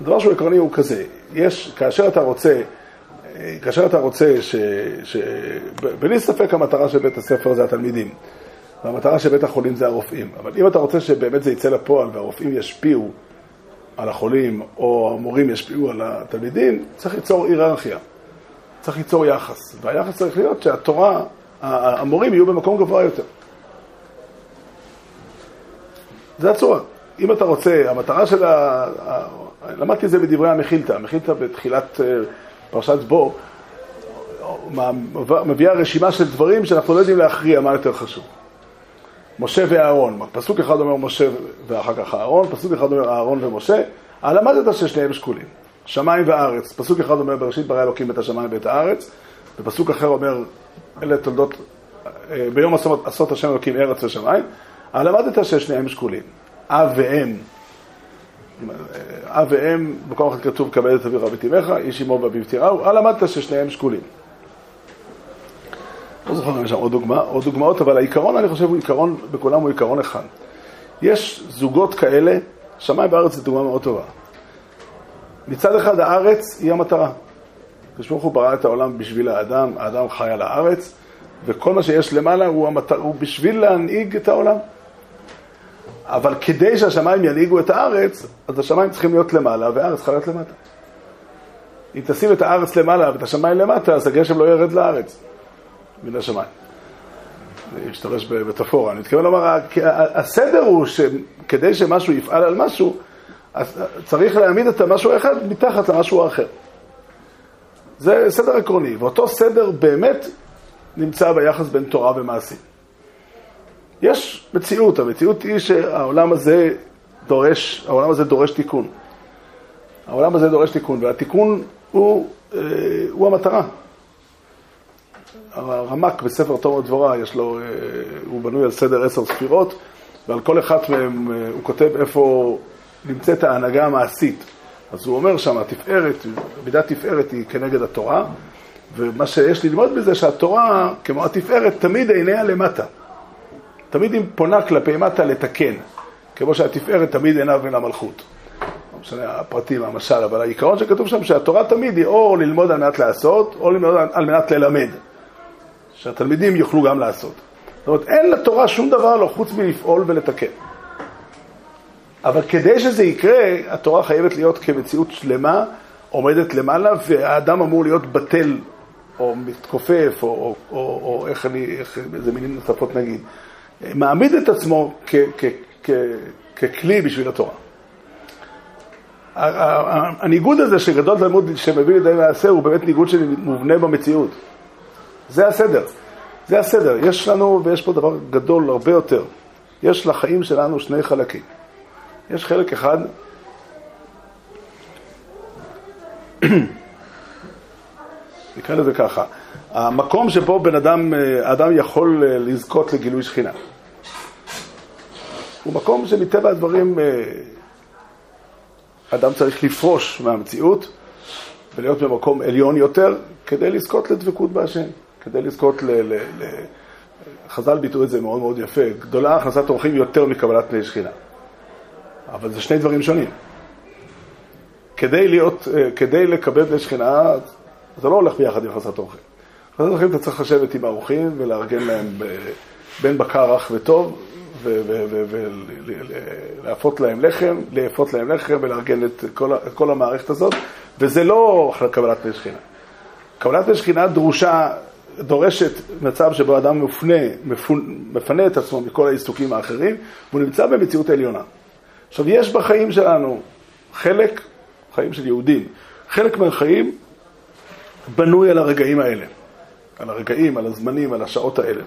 הדבר שהוא עקרוני הוא כזה, יש, כאשר אתה רוצה, אה, כאשר אתה רוצה ש... ש... בלי ספק המטרה של בית הספר זה התלמידים. והמטרה של בית החולים זה הרופאים. אבל אם אתה רוצה שבאמת זה יצא לפועל והרופאים ישפיעו על החולים, או המורים ישפיעו על התלמידים, צריך ליצור היררכיה. צריך ליצור יחס. והיחס צריך להיות שהתורה, המורים יהיו במקום גבוה יותר. זה הצורה. אם אתה רוצה, המטרה של ה... למדתי את זה בדברי המכילתא. המכילתא בתחילת אה, פרשת בו, מביאה רשימה של דברים שאנחנו לא יודעים להכריע מה יותר חשוב. משה ואהרון. פסוק אחד אומר משה ואחר כך אהרון, פסוק אחד אומר אהרון ומשה. למדת ששניהם שקולים. שמיים וארץ. פסוק אחד אומר בראשית ברא אלוקים את השמיים ואת הארץ, ופסוק אחר אומר אלה תולדות, אה, ביום עשות השם אלוקים ארץ ושמיים. למדת ששניהם שקולים. אב ואם. אב ואם, במקום אחד כתוב כבד את אביך ואת אמך, איש אמו ואביו תיראו, למדת ששניהם שקולים. לא זוכר אם יש שם עוד דוגמה, עוד דוגמאות, אבל העיקרון, אני חושב, הוא עיקרון, בכולם הוא עיקרון אחד. יש זוגות כאלה, שמיים בארץ זו דוגמה מאוד טובה. מצד אחד הארץ היא המטרה. הקדוש ברוך הוא ברא את העולם בשביל האדם, האדם חי על הארץ, וכל מה שיש למעלה הוא, המטר, הוא בשביל להנהיג את העולם. אבל כדי שהשמיים ינהיגו את הארץ, אז השמיים צריכים להיות למעלה והארץ צריכה להיות למטה. אם תשים את הארץ למעלה ואת השמיים למטה, אז הגשם לא ירד לארץ, מן השמיים. אני אשתמש במטאפורה. אני מתכוון לומר, הסדר הוא שכדי שמשהו יפעל על משהו, אז צריך להעמיד את המשהו האחד מתחת למשהו האחר. זה סדר עקרוני, ואותו סדר באמת נמצא ביחס בין תורה ומעשים. יש מציאות, המציאות היא שהעולם הזה דורש, העולם הזה דורש תיקון. העולם הזה דורש תיקון, והתיקון הוא, אה, הוא המטרה. הרמק בספר תום ודבורה, יש לו, אה, הוא בנוי על סדר עשר ספירות, ועל כל אחת מהן אה, הוא כותב איפה נמצאת ההנהגה המעשית. אז הוא אומר שם, התפארת, מידת תפארת היא כנגד התורה, ומה שיש ללמוד בזה שהתורה, כמו התפארת, תמיד עיניה למטה. תמיד היא פונה כלפי מטה לתקן, כמו שהתפארת תמיד עיניו מן המלכות. לא משנה הפרטים, המשל, אבל העיקרון שכתוב שם שהתורה תמיד היא או ללמוד על מנת לעשות, או ללמוד על מנת ללמד. שהתלמידים יוכלו גם לעשות. זאת אומרת, אין לתורה שום דבר לא חוץ מלפעול ולתקן. אבל כדי שזה יקרה, התורה חייבת להיות כמציאות שלמה, עומדת למעלה, והאדם אמור להיות בטל, או מתכופף, או, או, או, או איך אני, איך, איזה מילים נוספות נגיד, מעמיד את עצמו כ, כ, כ, ככלי בשביל התורה. הניגוד הזה שגדול תלמוד שמביא לידי מעשה הוא באמת ניגוד שמובנה במציאות. זה הסדר. זה הסדר. יש לנו, ויש פה דבר גדול הרבה יותר. יש לחיים שלנו שני חלקים. יש חלק אחד, נקרא לזה ככה, המקום שבו בן אדם, האדם יכול לזכות לגילוי שכינה. הוא מקום שמטבע הדברים אדם צריך לפרוש מהמציאות ולהיות במקום עליון יותר כדי לזכות לדבקות בהשם. כדי לזכות ל... ל, ל חז"ל ביטאו את זה מאוד מאוד יפה, גדולה הכנסת אורחים יותר מקבלת פני שכינה. אבל זה שני דברים שונים. כדי להיות, אה, כדי לקבל פני שכינה, זה לא הולך ביחד עם הכנסת אורחים. הכנסת אורחים אתה צריך לשבת עם האורחים ולארגן להם בין בקר רך וטוב, ולאפות להם לחם, לאפות להם לחם ולארגן את כל, את כל המערכת הזאת, וזה לא קבלת פני שכינה. קבלת פני שכינה דרושה דורשת מצב שבו אדם מפנה, מפנה את עצמו מכל העיסוקים האחרים, והוא נמצא במציאות עליונה. עכשיו, יש בחיים שלנו חלק, חיים של יהודים, חלק מהחיים בנוי על הרגעים האלה, על הרגעים, על הזמנים, על השעות האלה.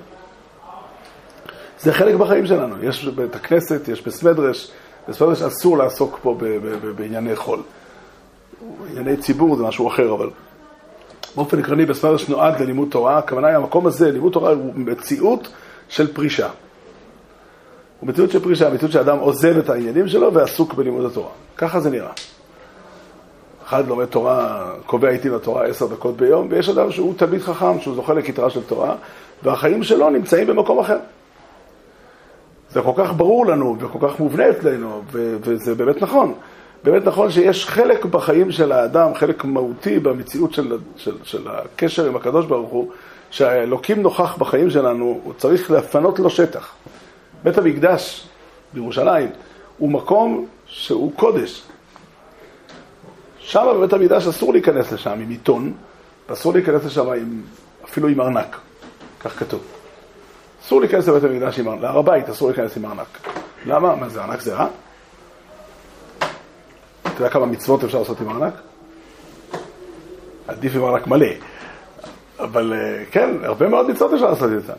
זה חלק בחיים שלנו. יש בבית הכנסת, יש בסמדרש, בסמדרש אסור לעסוק פה בענייני חול. ענייני ציבור זה משהו אחר, אבל באופן עקרוני בסמדרש נועד ללימוד תורה, הכוונה היא המקום הזה, לימוד תורה הוא מציאות של פרישה. הוא מציאות של פרישה, מציאות שאדם עוזב את העניינים שלו ועסוק בלימוד התורה. ככה זה נראה. אחד לומד תורה, קובע איתי לתורה עשר דקות ביום, ויש אדם שהוא תלמיד חכם, שהוא זוכה לכתרה של תורה, והחיים שלו נמצאים במקום אחר. זה כל כך ברור לנו וכל כך מובנה אצלנו, וזה באמת נכון. באמת נכון שיש חלק בחיים של האדם, חלק מהותי במציאות של, של, של הקשר עם הקדוש ברוך הוא, שהאלוקים נוכח בחיים שלנו, הוא צריך לפנות לו שטח. בית המקדש בירושלים הוא מקום שהוא קודש. שם בבית המקדש אסור להיכנס לשם עם עיתון, ואסור להיכנס לשם עם, אפילו עם ארנק, כך כתוב. אסור להיכנס לבית המקדש עם ארנק, להר הבית אסור להיכנס עם ארנק. למה? מה זה, ארנק זה רע? אתה יודע כמה מצוות אפשר לעשות עם ארנק? עדיף עם ארנק מלא. אבל אה, כן, הרבה מאוד מצוות אפשר לעשות איתן.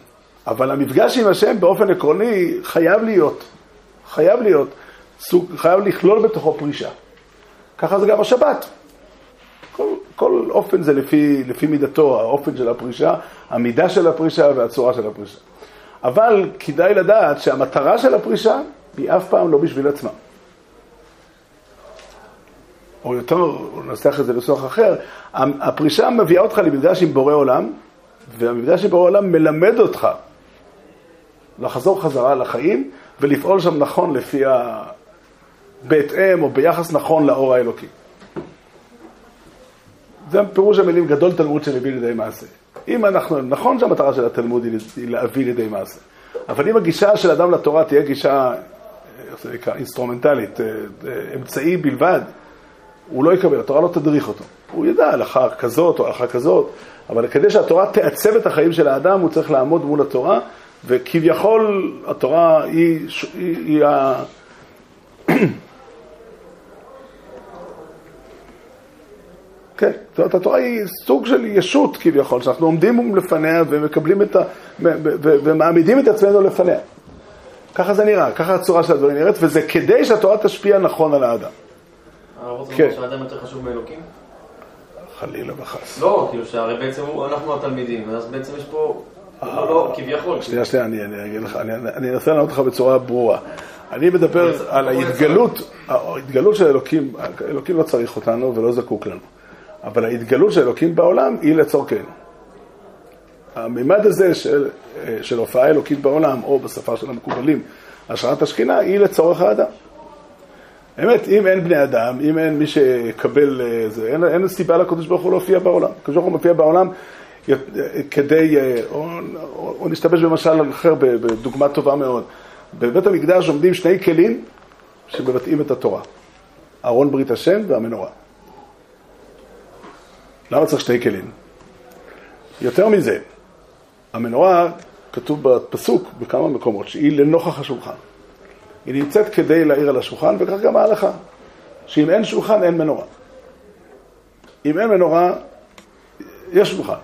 אבל המפגש עם השם באופן עקרוני חייב להיות, חייב להיות, סוג, חייב לכלול בתוכו פרישה. ככה זה גם השבת. כל, כל אופן זה לפי, לפי מידתו, האופן של הפרישה, המידה של הפרישה והצורה של הפרישה. אבל כדאי לדעת שהמטרה של הפרישה היא אף פעם לא בשביל עצמה. או יותר, ננסח את זה לסוח אחר, הפרישה מביאה אותך למפגש עם בורא עולם, והמפגש עם בורא עולם מלמד אותך לחזור חזרה לחיים ולפעול שם נכון לפי ה... בהתאם או ביחס נכון לאור האלוקי. זה פירוש המילים גדול תלמוד שמביא לידי מעשה. אם אנחנו, נכון שהמטרה של התלמוד היא להביא לידי מעשה, אבל אם הגישה של אדם לתורה תהיה גישה, אינסטרומנטלית, אה, אה, אמצעי בלבד, הוא לא יקבל, התורה לא תדריך אותו. הוא ידע הלכה כזאת או הלכה כזאת, אבל כדי שהתורה תעצב את החיים של האדם, הוא צריך לעמוד מול התורה, וכביכול התורה היא, היא, היא ה... כן, זאת אומרת, התורה היא סוג של ישות כביכול, שאנחנו עומדים לפניה ומקבלים את ה... ומעמידים את עצמנו לפניה. ככה זה נראה, ככה הצורה של הדברים נראית, וזה כדי שהתורה תשפיע נכון על האדם. כן. שהאדם יותר חשוב מאלוקים? חלילה וחס. לא, כאילו שהרי בעצם אנחנו התלמידים, אז בעצם יש פה, לא, לא, כביכול. שנייה, שנייה, אני, אני אגיד לך, אני, אני אנסה לענות לך בצורה ברורה. אני מדבר על ההתגלות, ההתגלות של אלוקים, אלוקים לא צריך אותנו ולא זקוק לנו, אבל ההתגלות של אלוקים בעולם היא לצורכנו. הממד הזה של, של הופעה אלוקית בעולם, או בשפה של המקובלים, השראת השכינה, היא לצורך האדם. באמת, אם אין בני אדם, אם אין מי שיקבל אה, זה, אין, אין סיבה לקדוש ברוך הוא להופיע בעולם. הקדוש ברוך הוא מופיע בעולם י- כדי, אה, או, או, או נשתמש במשל אחר, בדוגמה טובה מאוד. בבית המקדש עומדים שני כלים שמבטאים את התורה. ארון ברית השם והמנורה. למה צריך שני כלים? יותר מזה, המנורה, כתוב בפסוק בכמה מקומות, שהיא לנוכח השולחן. היא נמצאת כדי להעיר על השולחן, וכך גם ההלכה, שאם אין שולחן אין מנורה. אם אין מנורה, יש שולחן.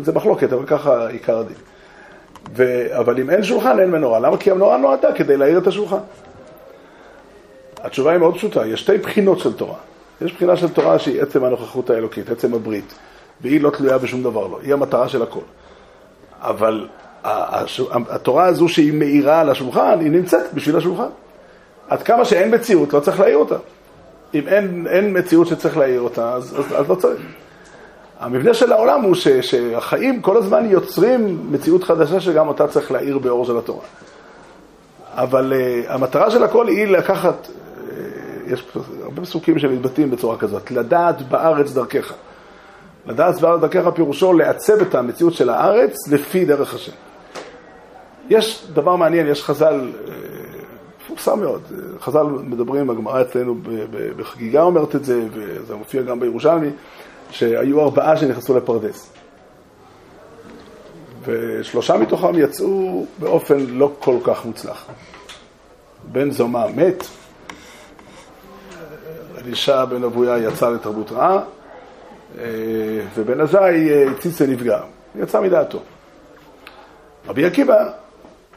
זה מחלוקת, אבל ככה עיקר הדין. ו... אבל אם אין שולחן, אין מנורה. למה? כי המנורה נועדה כדי להאיר את השולחן. התשובה היא מאוד פשוטה, יש שתי בחינות של תורה. יש בחינה של תורה שהיא עצם הנוכחות האלוקית, עצם הברית, והיא לא תלויה בשום דבר לא, היא המטרה של הכל. אבל התורה הזו שהיא מאירה על השולחן, היא נמצאת בשביל השולחן. עד כמה שאין מציאות, לא צריך להעיר אותה. אם אין, אין מציאות שצריך להעיר אותה, אז, אז, אז לא צריך. המבנה של העולם הוא ש, שהחיים כל הזמן יוצרים מציאות חדשה שגם אותה צריך להאיר באור של התורה. אבל uh, המטרה של הכל היא לקחת, uh, יש הרבה פסוקים שמתבטאים בצורה כזאת, לדעת בארץ דרכך. לדעת בארץ דרכך פירושו לעצב את המציאות של הארץ לפי דרך השם. יש דבר מעניין, יש חז"ל, אה, מפורסם מאוד, אה, חז"ל מדברים, הגמרא אצלנו בחגיגה אומרת את זה, וזה מופיע גם בירושלמי, שהיו ארבעה שנכנסו לפרדס. ושלושה מתוכם יצאו באופן לא כל כך מוצלח. בן זומא מת, אלישע בן אבויה יצא לתרבות רעה, אה, ובן עזאי אה, הציץ ונפגע, יצא מדעתו. רבי עקיבא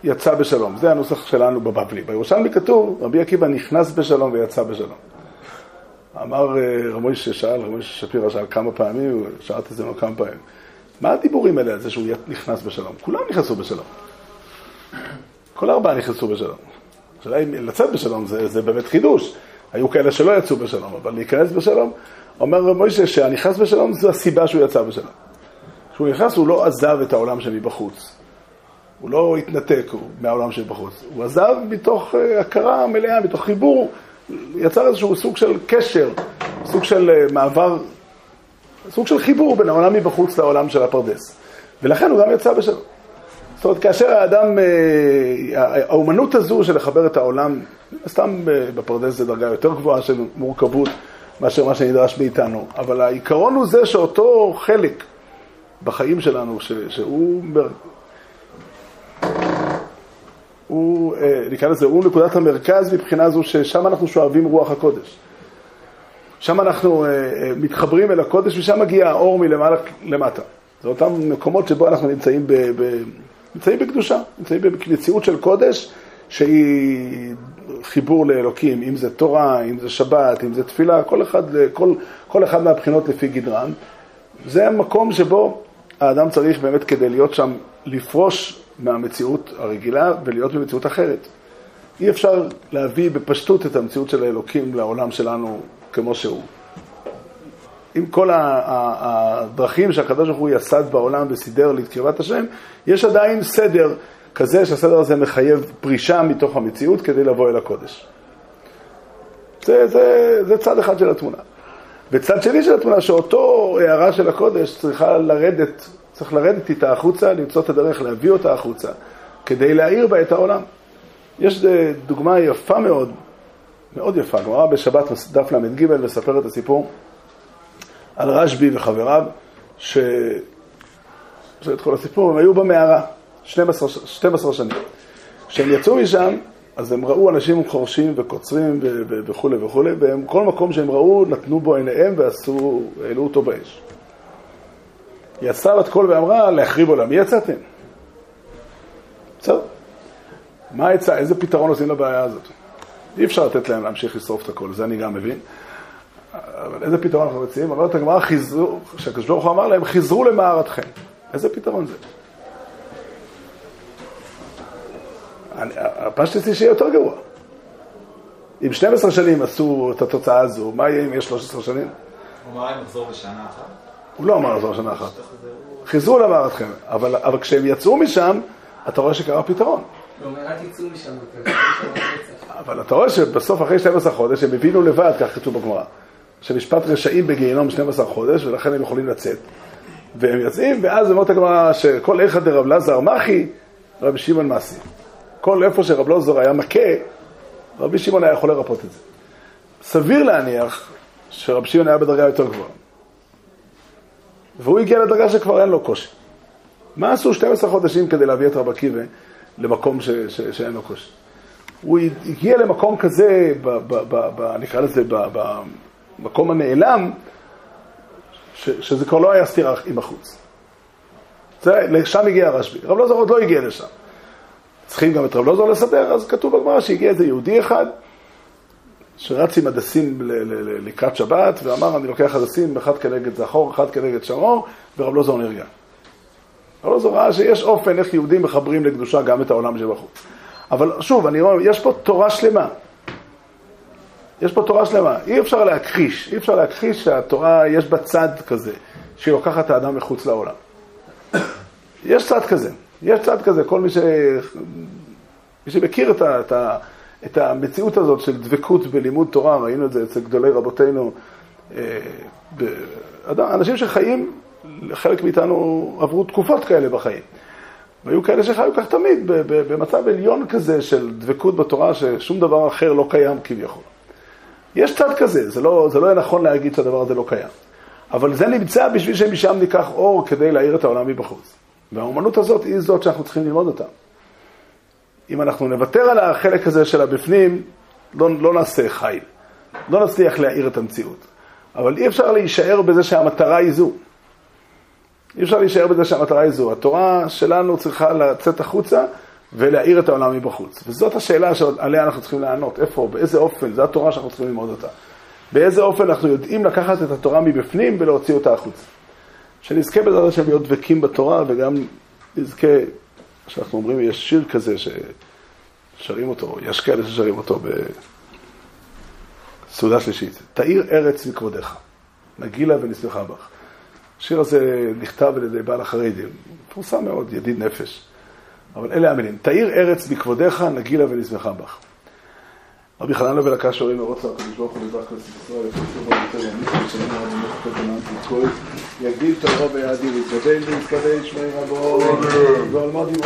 יצא בשלום, זה הנוסח שלנו בבבלי. בירושלמי כתוב, רבי עקיבא נכנס בשלום ויצא בשלום. אמר אה, רב מוישה שאל, רב מוישה שפירא שאל כמה פעמים, שאלתי את זה ממנו כמה פעמים. מה הדיבורים האלה על זה שהוא נכנס בשלום? כולם נכנסו בשלום. כל ארבעה נכנסו בשלום. השאלה אם לצאת בשלום זה, זה באמת חידוש. היו כאלה שלא יצאו בשלום, אבל להיכנס בשלום, אומר רב מוישה שהנכנס בשלום זו הסיבה שהוא יצא בשלום. כשהוא נכנס הוא לא עזב את העולם שמבחוץ. הוא לא התנתק מהעולם שבחוץ. הוא עזב מתוך אה, הכרה מלאה, מתוך חיבור, יצר איזשהו סוג של קשר, סוג של אה, מעבר, סוג של חיבור בין העולם מבחוץ לעולם של הפרדס. ולכן הוא גם יצא בשלום. זאת אומרת, כאשר האדם, אה, האומנות הזו של לחבר את העולם, סתם בפרדס זה דרגה יותר גבוהה של מורכבות מאשר מה שנדרש מאיתנו, אבל העיקרון הוא זה שאותו חלק בחיים שלנו, שהוא הוא, אה, נקרא לזה, הוא נקודת המרכז מבחינה זו ששם אנחנו שואבים רוח הקודש. שם אנחנו אה, אה, מתחברים אל הקודש ושם מגיע האור מלמעלה למטה. זה אותם מקומות שבו אנחנו נמצאים, ב, ב, נמצאים בקדושה, נמצאים במציאות של קודש שהיא חיבור לאלוקים, אם זה תורה, אם זה שבת, אם זה תפילה, כל אחד, כל, כל אחד מהבחינות לפי גדרן. זה המקום שבו האדם צריך באמת כדי להיות שם, לפרוש מהמציאות הרגילה ולהיות במציאות אחרת. אי אפשר להביא בפשטות את המציאות של האלוקים לעולם שלנו כמו שהוא. עם כל הדרכים שהקדוש ברוך הוא יסד בעולם וסידר לקרבת השם, יש עדיין סדר כזה שהסדר הזה מחייב פרישה מתוך המציאות כדי לבוא אל הקודש. זה, זה, זה צד אחד של התמונה. וצד שני של התמונה, שאותו הערה של הקודש צריכה לרדת צריך לרדת איתה החוצה, למצוא את הדרך להביא אותה החוצה, כדי להאיר בה את העולם. יש אה, דוגמה יפה מאוד, מאוד יפה, גמרא בשבת דף ל"ג מספר את הסיפור על רשב"י וחבריו, ש... זה את כל הסיפור, הם היו במערה 12, 12 שנים. כשהם יצאו משם, אז הם ראו אנשים חורשים וקוצרים וכולי וכולי, והם, מקום שהם ראו, נתנו בו עיניהם ועשו, העלו אותו באש. יצאה בת קול ואמרה, להחריב עולם. מי יצאתם? בסדר. מה העצה? איזה פתרון עושים לבעיה הזאת? אי אפשר לתת להם להמשיך לשרוף את הכל, זה אני גם מבין. אבל איזה פתרון אנחנו מציעים? אומרת הגמרא, חיזרו, כשהקדוש ברוך הוא אמר להם, חיזרו למערתכם. איזה פתרון זה? הפשטס שיהיה יותר גרוע. אם 12 שנים עשו את התוצאה הזו, מה יהיה אם יש 13 שנים? אמר אם נחזור בשנה אחת. הוא לא אמר זאת שנה אחת. חיזרו למערתכם, אבל, אבל כשהם יצאו משם, אתה רואה שקרה פתרון. רצח. אבל אתה רואה שבסוף, אחרי 12 חודש, הם הבינו לבד, כך כתוב בגמרא, שמשפט רשעים בגיהינום 12 חודש, ולכן הם יכולים לצאת. והם יוצאים, ואז אומרת הגמרא שכל איכא דרב לזר מחי, רבי שמעון מסי. כל איפה שרב לזר היה מכה, רבי שמעון היה יכול לרפות את זה. סביר להניח שרבי שמעון היה בדרגה יותר גבוהה. והוא הגיע לדרגה שכבר אין לו קושי. מה עשו 12 חודשים כדי להביא את רבי עקיבא למקום ש, ש, שאין לו קושי? הוא הגיע למקום כזה, ב, ב, ב, ב, נקרא לזה, במקום הנעלם, ש, שזה כבר לא היה סתירה עם החוץ. זה, לשם הגיע הרשב"י. רב לוזור עוד לא הגיע לשם. צריכים גם את רב לוזור לסדר, אז כתוב בגמרא שהגיע איזה יהודי אחד, שרץ עם הדסים לקראת שבת, ואמר, אני לוקח הדסים, אחד כנגד זכור, אחד כנגד שמור, ורב לוזור נרגע. רב לוזור ראה שיש אופן איך יהודים מחברים לקדושה גם את העולם שבחוץ. אבל שוב, אני אומר, יש פה תורה שלמה. יש פה תורה שלמה. אי אפשר להכחיש, אי אפשר להכחיש שהתורה, יש בה צד כזה, שהיא לוקחת את האדם מחוץ לעולם. יש צד כזה, יש צד כזה, כל מי, ש... מי שמכיר את, ה... את, המציאות הזאת של דבקות בלימוד תורה, ראינו את זה אצל גדולי רבותינו, אה, אנשים שחיים, חלק מאיתנו עברו תקופות כאלה בחיים. והיו כאלה שחיו כך תמיד, במצב עליון כזה של דבקות בתורה, ששום דבר אחר לא קיים כביכול. יש צד כזה, זה לא, זה לא יהיה נכון להגיד שהדבר הזה לא קיים. אבל זה נמצא בשביל שמשם ניקח אור כדי להאיר את העולם מבחוץ. והאומנות הזאת היא זאת שאנחנו צריכים ללמוד אותה. אם אנחנו נוותר על החלק הזה של הבפנים, לא, לא נעשה חיל. לא נצליח להאיר את המציאות. אבל אי אפשר להישאר בזה שהמטרה היא זו. אי אפשר להישאר בזה שהמטרה היא זו. התורה שלנו צריכה לצאת החוצה ולהאיר את העולם מבחוץ. וזאת השאלה שעליה אנחנו צריכים לענות. איפה, באיזה אופן, זו התורה שאנחנו צריכים ללמוד אותה. באיזה אופן אנחנו יודעים לקחת את התורה מבפנים ולהוציא אותה החוצה. שנזכה בעזרת השם להיות דבקים בתורה וגם נזכה, שאנחנו אומרים, יש שיר כזה ששרים אותו, יש כאלה ששרים אותו בסעודה שלישית. תאיר ארץ מכבודך, נגילה ונשמחה בך. השיר הזה נכתב על ידי בעל החרדים, מפורסם מאוד, ידיד נפש. אבל אלה המילים, תאיר ארץ מכבודך, נגילה ונשמחה בך. רבי חנן לבל הקש הורים מרוץ הקדוש ברוך הוא לברך כנסת ישראל, יפסו בו יותר ימיך, ושלום רב ומלך כל בנם תזכוי, יגדיל תורו ויאדיר, יתגדל ויתקדש שמי רבו, ועולמות יברוך